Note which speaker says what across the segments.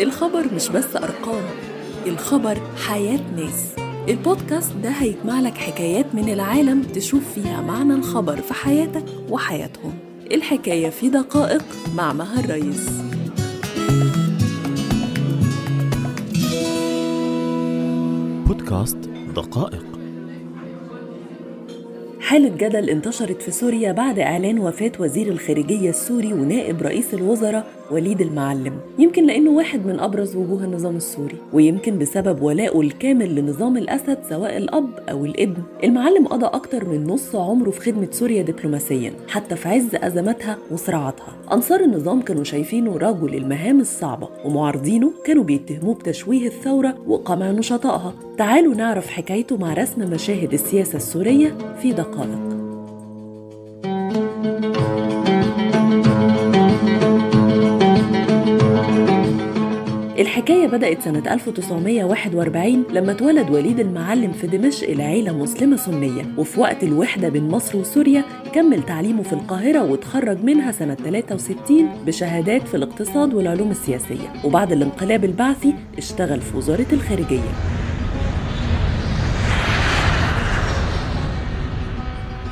Speaker 1: الخبر مش بس أرقام الخبر حياة ناس. البودكاست ده هيجمع لك حكايات من العالم تشوف فيها معنى الخبر في حياتك وحياتهم. الحكاية في دقائق مع مها الرئيس
Speaker 2: بودكاست دقائق.
Speaker 1: حالة جدل انتشرت في سوريا بعد إعلان وفاة وزير الخارجية السوري ونائب رئيس الوزراء وليد المعلم. يمكن لأنه واحد من أبرز وجوه النظام السوري ويمكن بسبب ولائه الكامل لنظام الأسد سواء الأب أو الابن. المعلم قضى أكتر من نص عمره في خدمة سوريا دبلوماسيا حتى في عز أزماتها وصراعاتها. أنصار النظام كانوا شايفينه رجل المهام الصعبة ومعارضينه كانوا بيتهموه بتشويه الثورة وقمع نشطائها. تعالوا نعرف حكايته مع رسم مشاهد السياسة السورية في دقائق. الحكاية بدأت سنة 1941 لما اتولد وليد المعلم في دمشق لعيلة مسلمة سنية وفي وقت الوحدة بين مصر وسوريا كمل تعليمه في القاهرة واتخرج منها سنة 63 بشهادات في الاقتصاد والعلوم السياسية وبعد الانقلاب البعثي اشتغل في وزارة الخارجية.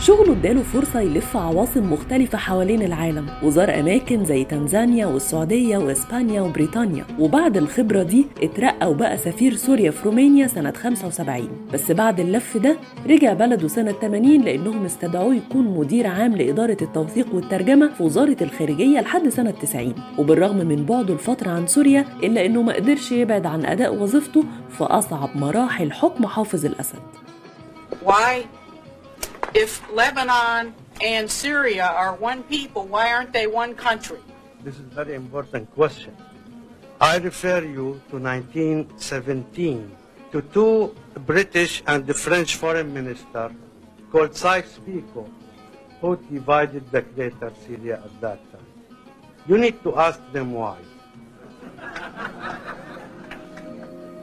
Speaker 1: شغله اداله فرصة يلف عواصم مختلفة حوالين العالم وزار أماكن زي تنزانيا والسعودية وإسبانيا وبريطانيا. وبعد الخبرة دي اترقى وبقى سفير سوريا في رومانيا سنة 75 بس بعد اللف ده رجع بلده سنة 80 لأنهم استدعوه يكون مدير عام لإدارة التوثيق والترجمة في وزارة الخارجية لحد سنة 90 وبالرغم من بعده الفترة عن سوريا إلا إنه ما قدرش يبعد عن أداء وظيفته في أصعب مراحل حكم حافظ الأسد.
Speaker 3: Why, if Lebanon and Syria are one people, why aren't they one country?
Speaker 4: This is a very important question. I refer you to 1917 to two British and the French foreign minister called Sykes-Picot who divided the greater Syria at that time. You need to ask them why.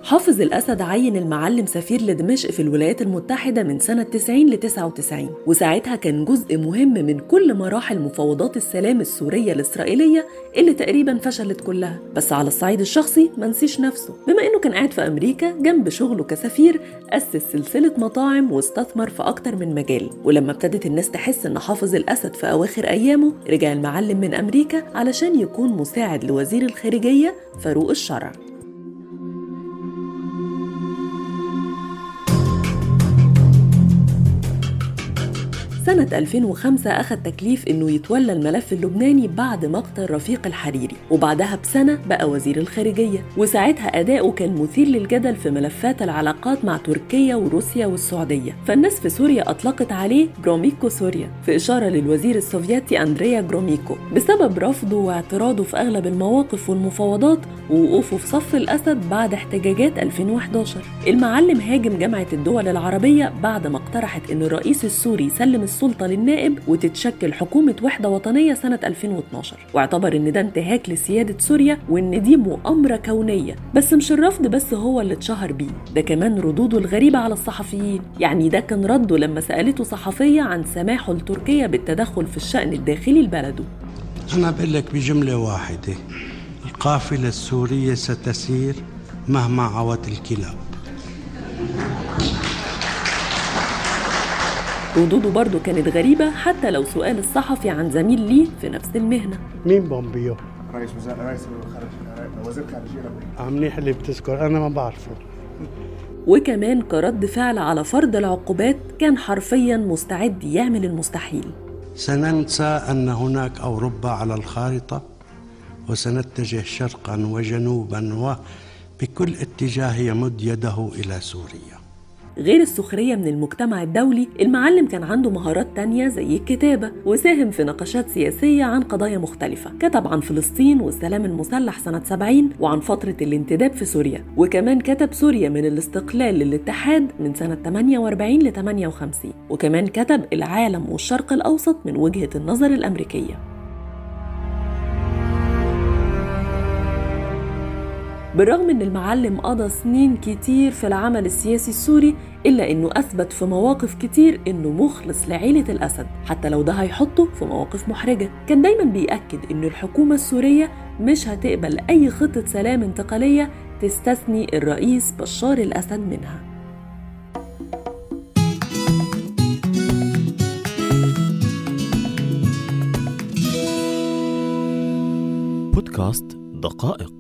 Speaker 1: حافظ الأسد عين المعلم سفير لدمشق في الولايات المتحدة من سنة 90 ل 99 وساعتها كان جزء مهم من كل مراحل مفاوضات السلام السورية الإسرائيلية اللي تقريبا فشلت كلها. بس على الصعيد الشخصي ما نسيش نفسه. بما إنه كان قاعد في أمريكا جنب شغله كسفير أسس سلسلة مطاعم واستثمر في أكتر من مجال. ولما ابتدت الناس تحس إن حافظ الأسد في أواخر أيامه رجع المعلم من أمريكا علشان يكون مساعد لوزير الخارجية فاروق الشرع. سنة 2005 أخذ تكليف إنه يتولى الملف اللبناني بعد مقتل رفيق الحريري وبعدها بسنة بقى وزير الخارجية وساعتها أداؤه كان مثير للجدل في ملفات العلاقات مع تركيا وروسيا والسعودية. فالناس في سوريا أطلقت عليه جروميكو سوريا في إشارة للوزير السوفيتي أندريا جروميكو بسبب رفضه واعتراضه في أغلب المواقف والمفاوضات ووقوفه في صف الأسد بعد احتجاجات 2011 المعلم هاجم جامعة الدول العربية بعد ما اقترحت إن الرئيس السوري يسلم السلطة للنائب وتتشكل حكومة وحدة وطنية سنة 2012 واعتبر إن ده انتهاك لسيادة سوريا وإن دي مؤامرة كونية. بس مش الرفض بس هو اللي اتشهر بيه. ده كمان ردوده الغريبة على الصحفيين. يعني ده كان رده لما سألته صحفية عن سماحه لتركيا بالتدخل في الشأن الداخلي لبلده.
Speaker 5: أنا بقول لك بجملة واحدة. القافلة السورية ستسير مهما عوت الكلاب.
Speaker 1: ردوده برضه كانت غريبة حتى لو سؤال الصحفي عن زميل ليه في نفس المهنة.
Speaker 4: مين بومبيو؟
Speaker 6: رئيس وزراء رئيس الخارجية وزير خارجية لبنان.
Speaker 4: منيح اللي بتذكر أنا ما بعرفه.
Speaker 1: وكمان كرد فعل على فرض العقوبات كان حرفيا مستعد يعمل المستحيل.
Speaker 5: سننسى أن هناك أوروبا على الخارطة وسنتجه شرقا وجنوبا وبكل اتجاه يمد يده إلى سوريا.
Speaker 1: غير السخرية من المجتمع الدولي المعلم كان عنده مهارات تانية زي الكتابة وساهم في نقاشات سياسية عن قضايا مختلفة. كتب عن فلسطين والسلام المسلح سنة 70 وعن فترة الانتداب في سوريا وكمان كتب سوريا من الاستقلال للاتحاد من سنة 48 ل 58 وكمان كتب العالم والشرق الأوسط من وجهة النظر الأمريكية. بالرغم إن المعلم قضى سنين كتير في العمل السياسي السوري إلا إنه أثبت في مواقف كتير إنه مخلص لعيلة الأسد. حتى لو ده هيحطه في مواقف محرجة. كان دايما بيأكد إن الحكومة السورية مش هتقبل أي خطة سلام انتقالية تستثني الرئيس بشار الأسد منها.
Speaker 2: بودكاست دقائق.